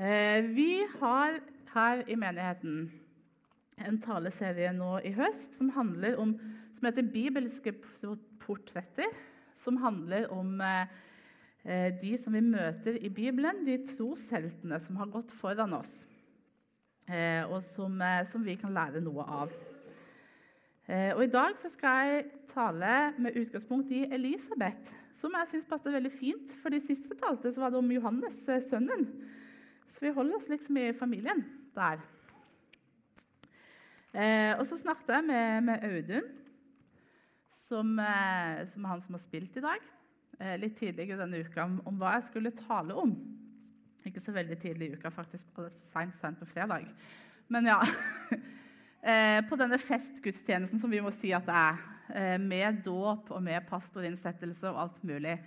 Eh, vi har her i menigheten en taleserie nå i høst som, om, som heter 'Bibelske portretter'. Som handler om eh, de som vi møter i Bibelen, de trosheltene som har gått foran oss, eh, og som, som vi kan lære noe av. Og I dag skal jeg tale med utgangspunkt i Elisabeth, som jeg syns passet veldig fint. For de siste talte så var det om Johannes, sønnen. Så vi holder oss liksom i familien der. Eh, og så snakket jeg med, med Audun, som, eh, som, er han som har spilt i dag, eh, litt tidligere denne uka, om, om, hva jeg skulle tale om. Ikke så veldig tidlig i uka, faktisk seint, seint på fredag. Men ja. Eh, på denne festgudstjenesten som vi må si at det er, eh, med dåp og med pastorinnsettelse og alt mulig,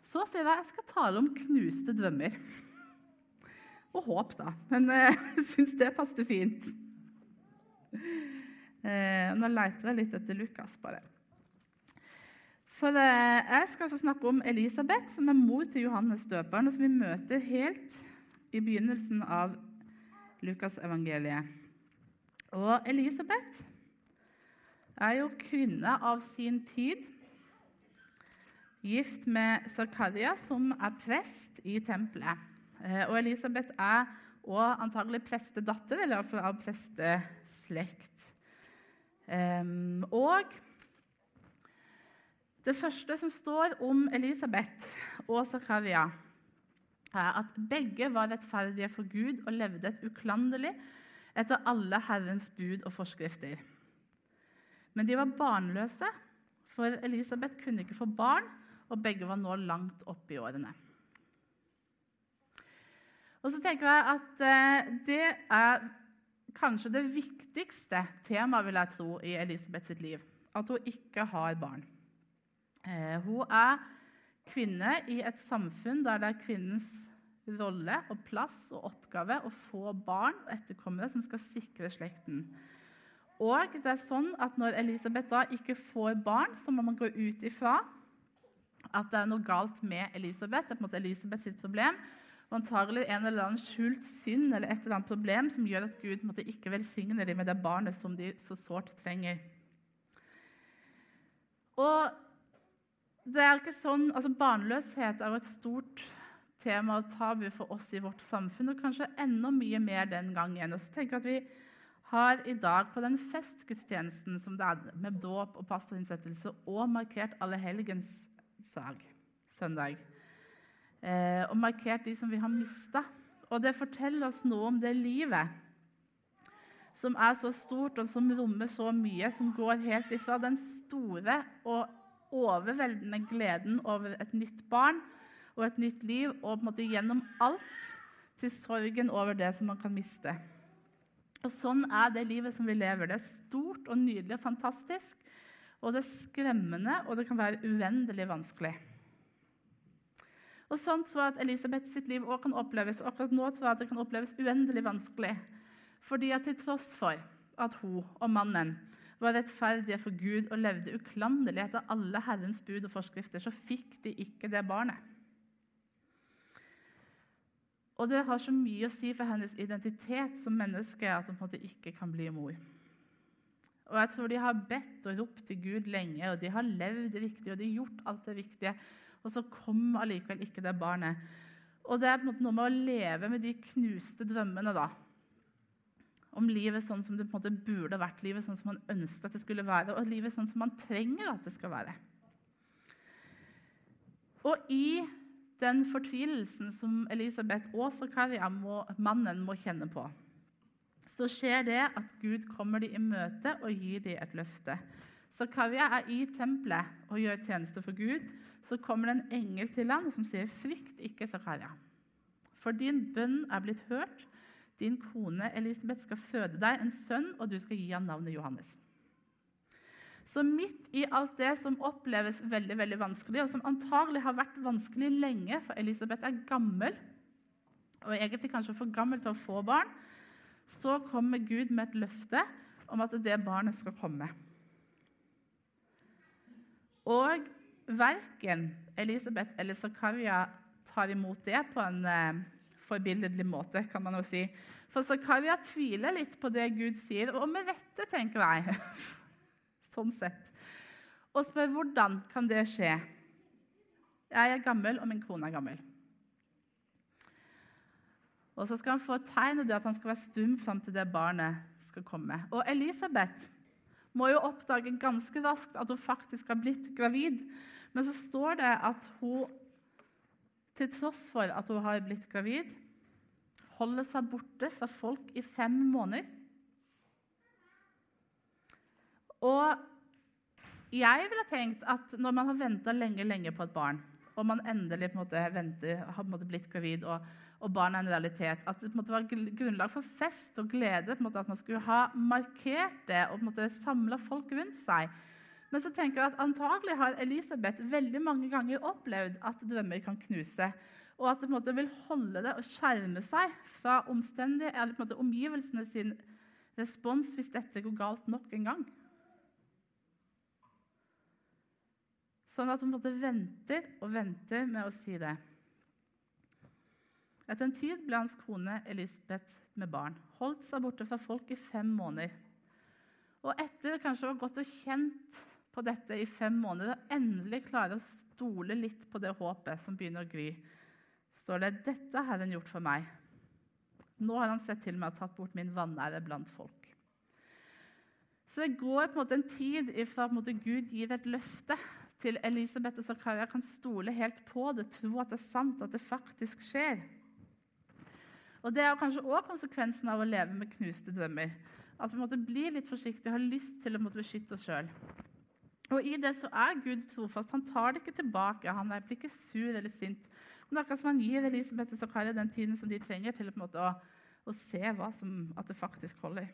så sier jeg at jeg skal tale om knuste drømmer. Og håp, da. Men eh, jeg syns det passet fint. Eh, nå leter jeg litt etter Lukas, bare. For eh, Jeg skal altså snakke om Elisabeth, som er mor til Johannes døperen, og som vi møter helt i begynnelsen av Lukasevangeliet. Og Elisabeth er jo kvinne av sin tid, gift med Zakaria, som er prest i tempelet. Eh, og Elisabeth er og antagelig prestedatter, eller iallfall av presteslekt. Og det første som står om Elisabeth og Zakaria, er at begge var rettferdige for Gud og levde et uklanderlig etter alle Herrens bud og forskrifter. Men de var barnløse, for Elisabeth kunne ikke få barn, og begge var nå langt oppe i årene. Og så tenker jeg at eh, det er kanskje det viktigste temaet vil jeg tro, i Elisabeth sitt liv. At hun ikke har barn. Eh, hun er kvinne i et samfunn der det er kvinnens rolle og plass og oppgave å få barn og etterkommere som skal sikre slekten. Og det er sånn at Når Elisabeth da ikke får barn, så må man gå ut ifra at det er noe galt med Elisabeth. Det er på en måte Elisabeth sitt problem og antagelig en eller annen skjult synd eller et eller annet problem som gjør at Gud måtte ikke velsigne dem med det barnet som de så sårt trenger. Og det er ikke sånn, altså Barnløshet er jo et stort tema og tabu for oss i vårt samfunn, og kanskje enda mye mer den gangen. Og så tenker jeg at vi har i dag på den festgudstjenesten som det er med dåp og pastorinnsettelse, og markert alle helgens sag, søndag og markert de som vi har mista. Og det forteller oss noe om det livet som er så stort og som rommer så mye, som går helt ifra den store og overveldende gleden over et nytt barn og et nytt liv, og på en måte gjennom alt til sorgen over det som man kan miste. Og Sånn er det livet som vi lever. Det er stort og nydelig og fantastisk. Og det er skremmende, og det kan være uendelig vanskelig. Og Sånn tror jeg at Elisabeth sitt liv også kan oppleves. Og akkurat nå tror jeg at det kan oppleves uendelig vanskelig. Fordi at til tross for at hun og mannen var rettferdige for Gud og levde uklanderlig etter alle Herrens bud og forskrifter, så fikk de ikke det barnet. Og det har så mye å si for hennes identitet som menneske at hun på en måte ikke kan bli mor. Og jeg tror De har bedt og ropt til Gud lenge, og de har levd det viktige og de har gjort alt det viktige og så kom allikevel ikke det barnet. Og det er på en måte noe med å leve med de knuste drømmene da. om livet sånn som det på en måte burde vært, livet sånn som man ønsket at det skulle være, og livet sånn som man trenger at det skal være. Og i den fortvilelsen som Elisabeth og Karia-mannen må kjenne på, så skjer det at Gud kommer dem i møte og gir dem et løfte. Zakaria er i tempelet og gjør tjeneste for Gud så kommer det en engel til ham som sier, 'Frykt ikke, Zakaria, for din bønn er blitt hørt.' 'Din kone Elisabeth skal føde deg en sønn, og du skal gi ham navnet Johannes.' Så midt i alt det som oppleves veldig veldig vanskelig, og som antagelig har vært vanskelig lenge, for Elisabeth er gammel, og egentlig kanskje for gammel til å få barn, så kommer Gud med et løfte om at det barnet skal komme. Og Verken Elisabeth eller Zakaria tar imot det på en eh, forbilledlig måte, kan man jo si. For Zakaria tviler litt på det Gud sier, og med rette, tenker jeg. sånn sett. Og spør hvordan kan det skje. Jeg er gammel, og min kone er gammel. Og så skal han få et tegn, og det at han skal være stum fram til det barnet skal komme. Og Elisabeth må jo oppdage ganske raskt at hun faktisk har blitt gravid. Men så står det at hun, til tross for at hun har blitt gravid, holder seg borte fra folk i fem måneder. Og jeg ville tenkt at når man har venta lenge, lenge på et barn, og man endelig på en måte venter, har på en måte blitt gravid, og, og barn er en realitet, at det måte var grunnlag for fest og glede, måte at man skulle ha markert det og på samla folk rundt seg. Men så tenker jeg at antagelig har Elisabeth veldig mange ganger opplevd at drømmer kan knuse. Og at det vil holde det og skjerme seg fra eller en måte omgivelsene sin respons hvis dette går galt nok en gang. Sånn at hun venter og venter med å si det. Etter en tid ble hans kone Elisabeth med barn. Holdt seg borte fra folk i fem måneder. Og etter kanskje å ha gått og kjent på dette i fem måneder og endelig klarer å stole litt på det håpet som begynner å gry, står det dette har han gjort for meg. Nå har han sett til meg og tatt bort min vanære blant folk. Så det går på en måte en tid ifra en Gud gir et løfte til Elisabeth og Zakaria kan stole helt på det, tro at det er sant, at det faktisk skjer. Og Det er kanskje òg konsekvensen av å leve med knuste drømmer. At vi måtte bli litt forsiktige har lyst til å beskytte oss sjøl. Og i det så er Gud trofast. Han tar det ikke tilbake. Han blir ikke sur eller sint. Men akkurat som han gir Elisabeth og Zakaria den tiden som de trenger til å, å, se som, at det faktisk holder.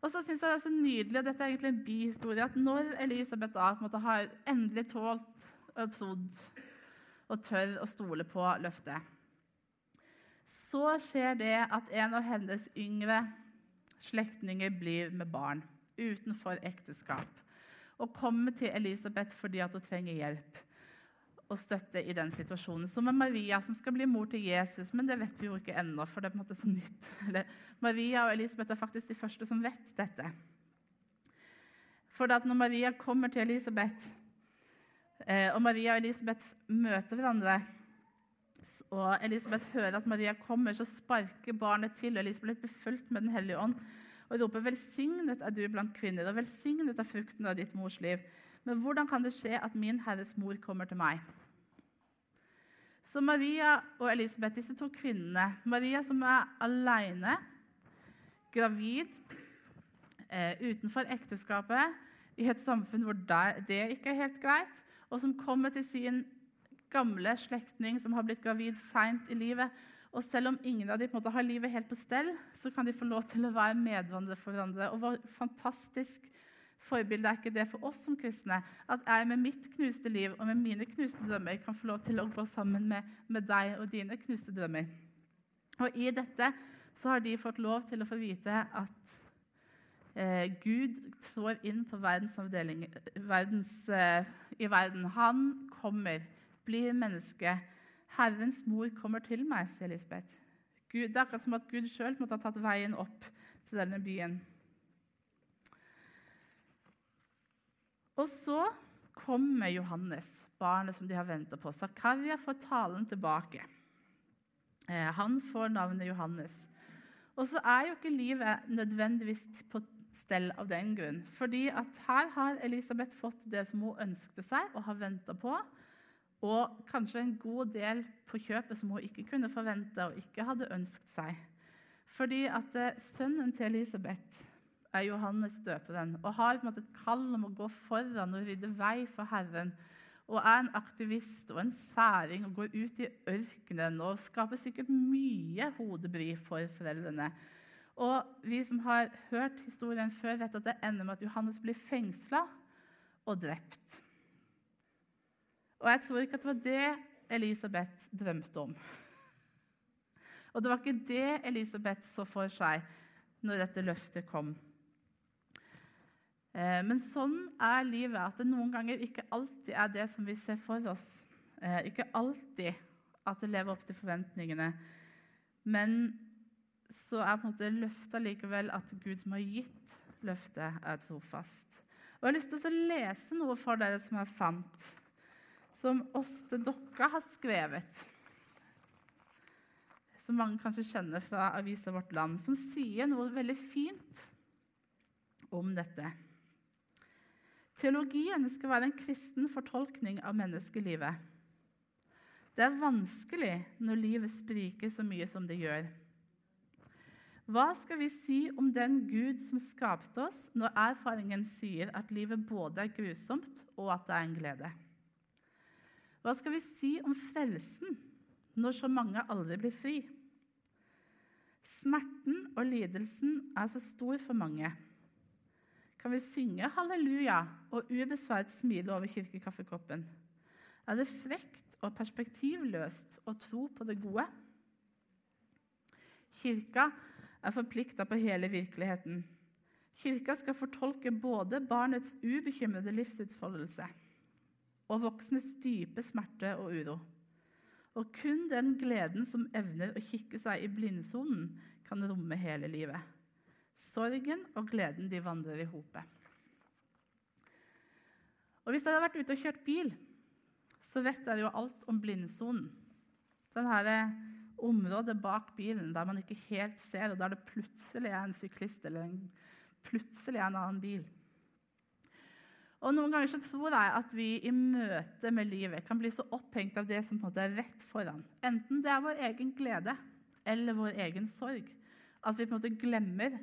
Og så synes jeg det er så nydelig, og dette er egentlig en bihistorie, at når Elisabeth da en måte har endelig tålt og trodd og tør å stole på løftet, så skjer det at en av hennes yngre slektninger blir med barn utenfor ekteskap og kommer til Elisabeth fordi hun trenger hjelp og støtte i den situasjonen. Som med Maria, som skal bli mor til Jesus, men det vet vi jo ikke ennå. for det er på en måte så nytt. Eller, Maria og Elisabeth er faktisk de første som vet dette. For når Maria kommer til Elisabeth, eh, og Maria og Elisabeth møter hverandre, og Elisabeth hører at Maria kommer, så sparker barnet til, og Elisabeth blir fulgt med Den hellige ånd og roper 'Velsignet er du blant kvinner', og 'velsignet er frukten av ditt mors liv'. Men hvordan kan det skje at min Herres mor kommer til meg? Så Maria og Elisabeth, disse to kvinnene Maria som er alene, gravid, eh, utenfor ekteskapet, i et samfunn hvor det ikke er helt greit, og som kommer til sin gamle slektning som har blitt gravid seint i livet, og selv om ingen av dem har livet helt på stell, så kan de få lov til å være medvandrere for hverandre. Og hvor fantastisk forbilde er ikke det for oss som kristne? At jeg med mitt knuste liv og med mine knuste drømmer kan få lov til å gå sammen med, med deg og dine knuste drømmer. Og i dette så har de fått lov til å få vite at eh, Gud trår inn på verdens verdens, eh, i verden. Han kommer, blir menneske 'Herrens mor kommer til meg', sier Elisabeth. Gud, det er akkurat som at Gud sjøl måtte ha tatt veien opp til denne byen. Og så kommer Johannes, barnet som de har venta på. Zakaria får talen tilbake. Eh, han får navnet Johannes. Og så er jo ikke livet nødvendigvis på stell av den grunn. Fordi her har Elisabeth fått det som hun ønskte seg og har venta på og kanskje en god del på kjøpet som hun ikke kunne forvente og ikke hadde ønsket seg. Fordi at eh, sønnen til Elisabeth er Johannes døperen og har på en måte et kall om å gå foran og rydde vei for Herren. Og er en aktivist og en særing og går ut i ørkenen og skaper sikkert mye hodebry for foreldrene. Og vi som har hørt historien før, vet at det ender med at Johannes blir fengsla og drept. Og jeg tror ikke at det var det Elisabeth drømte om. Og det var ikke det Elisabeth så for seg når dette løftet kom. Eh, men sånn er livet, at det noen ganger ikke alltid er det som vi ser for oss. Eh, ikke alltid at det lever opp til forventningene. Men så er på en måte løftet likevel at Gud som har gitt løftet, er trofast. Og Jeg har lyst til å lese noe for dere som jeg fant, som Åste Dokka har skrevet. Som mange kanskje kjenner fra avisa Vårt Land, som sier noe veldig fint om dette. Teologien skal være en kristen fortolkning av menneskelivet. Det er vanskelig når livet spriker så mye som det gjør. Hva skal vi si om den Gud som skapte oss, når erfaringen sier at livet både er grusomt og at det er en glede? Hva skal vi si om frelsen når så mange aldri blir fri? Smerten og lidelsen er så stor for mange. Kan vi synge halleluja og ubesværet smile over kirkekaffekoppen? Er det frekt og perspektivløst å tro på det gode? Kirka er forplikta på hele virkeligheten. Kirka skal fortolke både barnets ubekymrede livsutfoldelse og voksnes dype smerte og uro. Og kun den gleden som evner å kikke seg i blindsonen, kan romme hele livet. Sorgen og gleden de vandrer i hopet. Og Hvis dere har vært ute og kjørt bil, så vet dere jo alt om blindsonen. Dette området bak bilen der man ikke helt ser, og der det plutselig er en syklist eller en, plutselig er en annen bil. Og Noen ganger så tror jeg at vi i møte med livet kan bli så opphengt av det som på en måte er rett foran. Enten det er vår egen glede eller vår egen sorg. At vi på en måte glemmer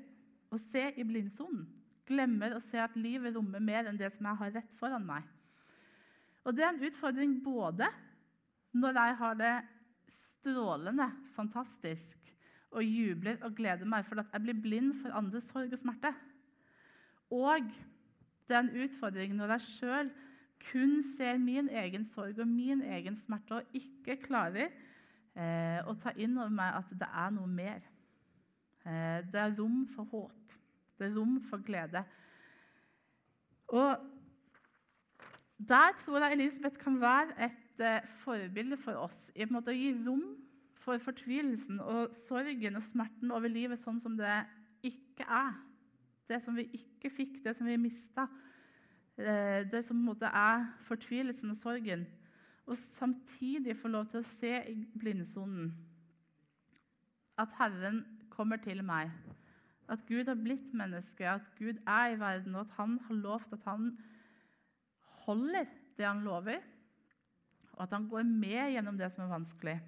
å se i blindsonen. Glemmer å se at livet rommer mer enn det som jeg har rett foran meg. Og Det er en utfordring både når jeg har det strålende, fantastisk, og jubler og gleder meg for at jeg blir blind for andres sorg og smerte. Og det er en utfordring når jeg sjøl kun ser min egen sorg og min egen smerte og ikke klarer eh, å ta inn over meg at det er noe mer. Eh, det er rom for håp. Det er rom for glede. Og der tror jeg Elisabeth kan være et eh, forbilde for oss i en måte å gi rom for fortvilelsen og sorgen og smerten over livet sånn som det ikke er. Det som vi ikke fikk, det som vi mista. Eh, det som på en måte er fortvilelsen og sorgen. Og samtidig få lov til å se i blindsonen at Herren kommer til meg. At Gud har blitt menneske, at Gud er i verden, og at han har lovt at han holder det han lover, og at han går med gjennom det som er vanskelig.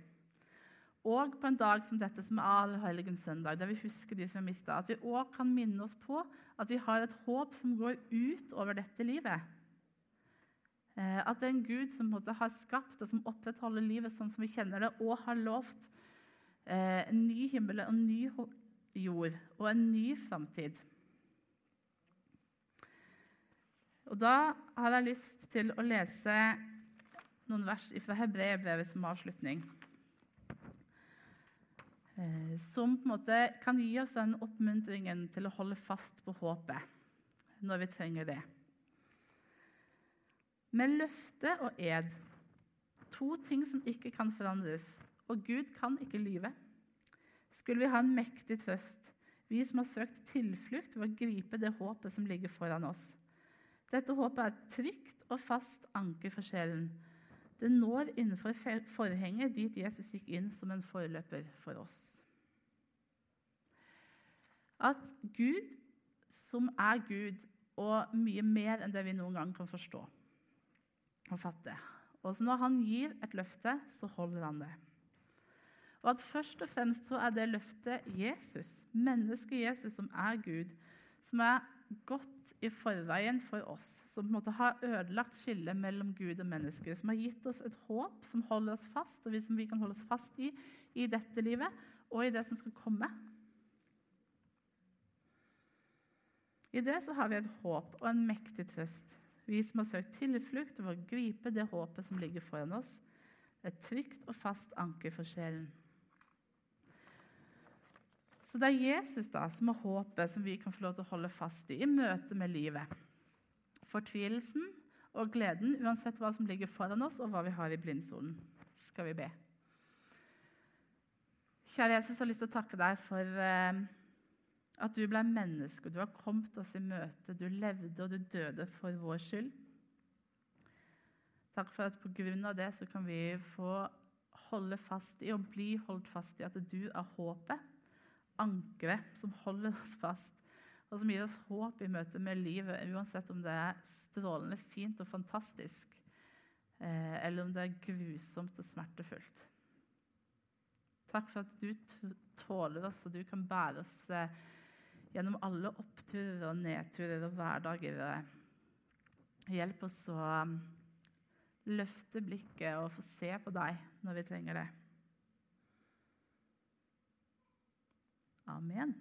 Og på en dag som dette, som er Allhelgens søndag, der vi husker de som er mista, at vi òg kan minne oss på at vi har et håp som går ut over dette livet. Eh, at det er en Gud som har skapt og som opprettholder livet sånn som vi kjenner det, og har lovt eh, en ny himmel og en ny jord og en ny framtid. Og Da har jeg lyst til å lese noen vers fra Hebreerbrevet som avslutning. Eh, som på en måte kan gi oss den oppmuntringen til å holde fast på håpet når vi trenger det. Med løfte og ed, to ting som ikke kan forandres, og Gud kan ikke lyve, skulle vi ha en mektig trøst, vi som har søkt tilflukt ved å gripe det håpet som ligger foran oss. Dette håpet er et trygt og fast anker for sjelen. Det når innenfor forhenget dit Jesus gikk inn som en forløper for oss. At Gud, som er Gud, og mye mer enn det vi noen gang kan forstå og fatte Og så Når han gir et løfte, så holder han det. Og at først og fremst så er det løftet Jesus, mennesket Jesus, som er Gud, som er gått i forveien for oss, som på en måte har ødelagt skillet mellom Gud og mennesker, som har gitt oss et håp som holder oss fast, og som vi kan holde oss fast i i dette livet og i det som skal komme. I det så har vi et håp og en mektig trøst, vi som har søkt tilflukt og å gripe det håpet som ligger foran oss, et trygt og fast anker for sjelen. Så det er Jesus da, som er håpet som vi kan få lov til å holde fast i i møte med livet. Fortvilelsen og gleden uansett hva som ligger foran oss, og hva vi har i blindsonen. Skal vi be. Kjære Jesus, jeg har lyst til å takke deg for eh, at du ble menneske. Du har kommet oss i møte. Du levde og du døde for vår skyld. Takk for at på grunn av det så kan vi få holde fast i og bli holdt fast i at du er håpet, ankeret som holder oss fast, og som gir oss håp i møte med livet, uansett om det er strålende fint og fantastisk, eh, eller om det er grusomt og smertefullt. Takk for at du tåler oss, og du kan bære oss eh, gjennom alle oppturer og nedturer og hverdager. Hjelp oss å um, løfte blikket og få se på deg når vi trenger det. Amen.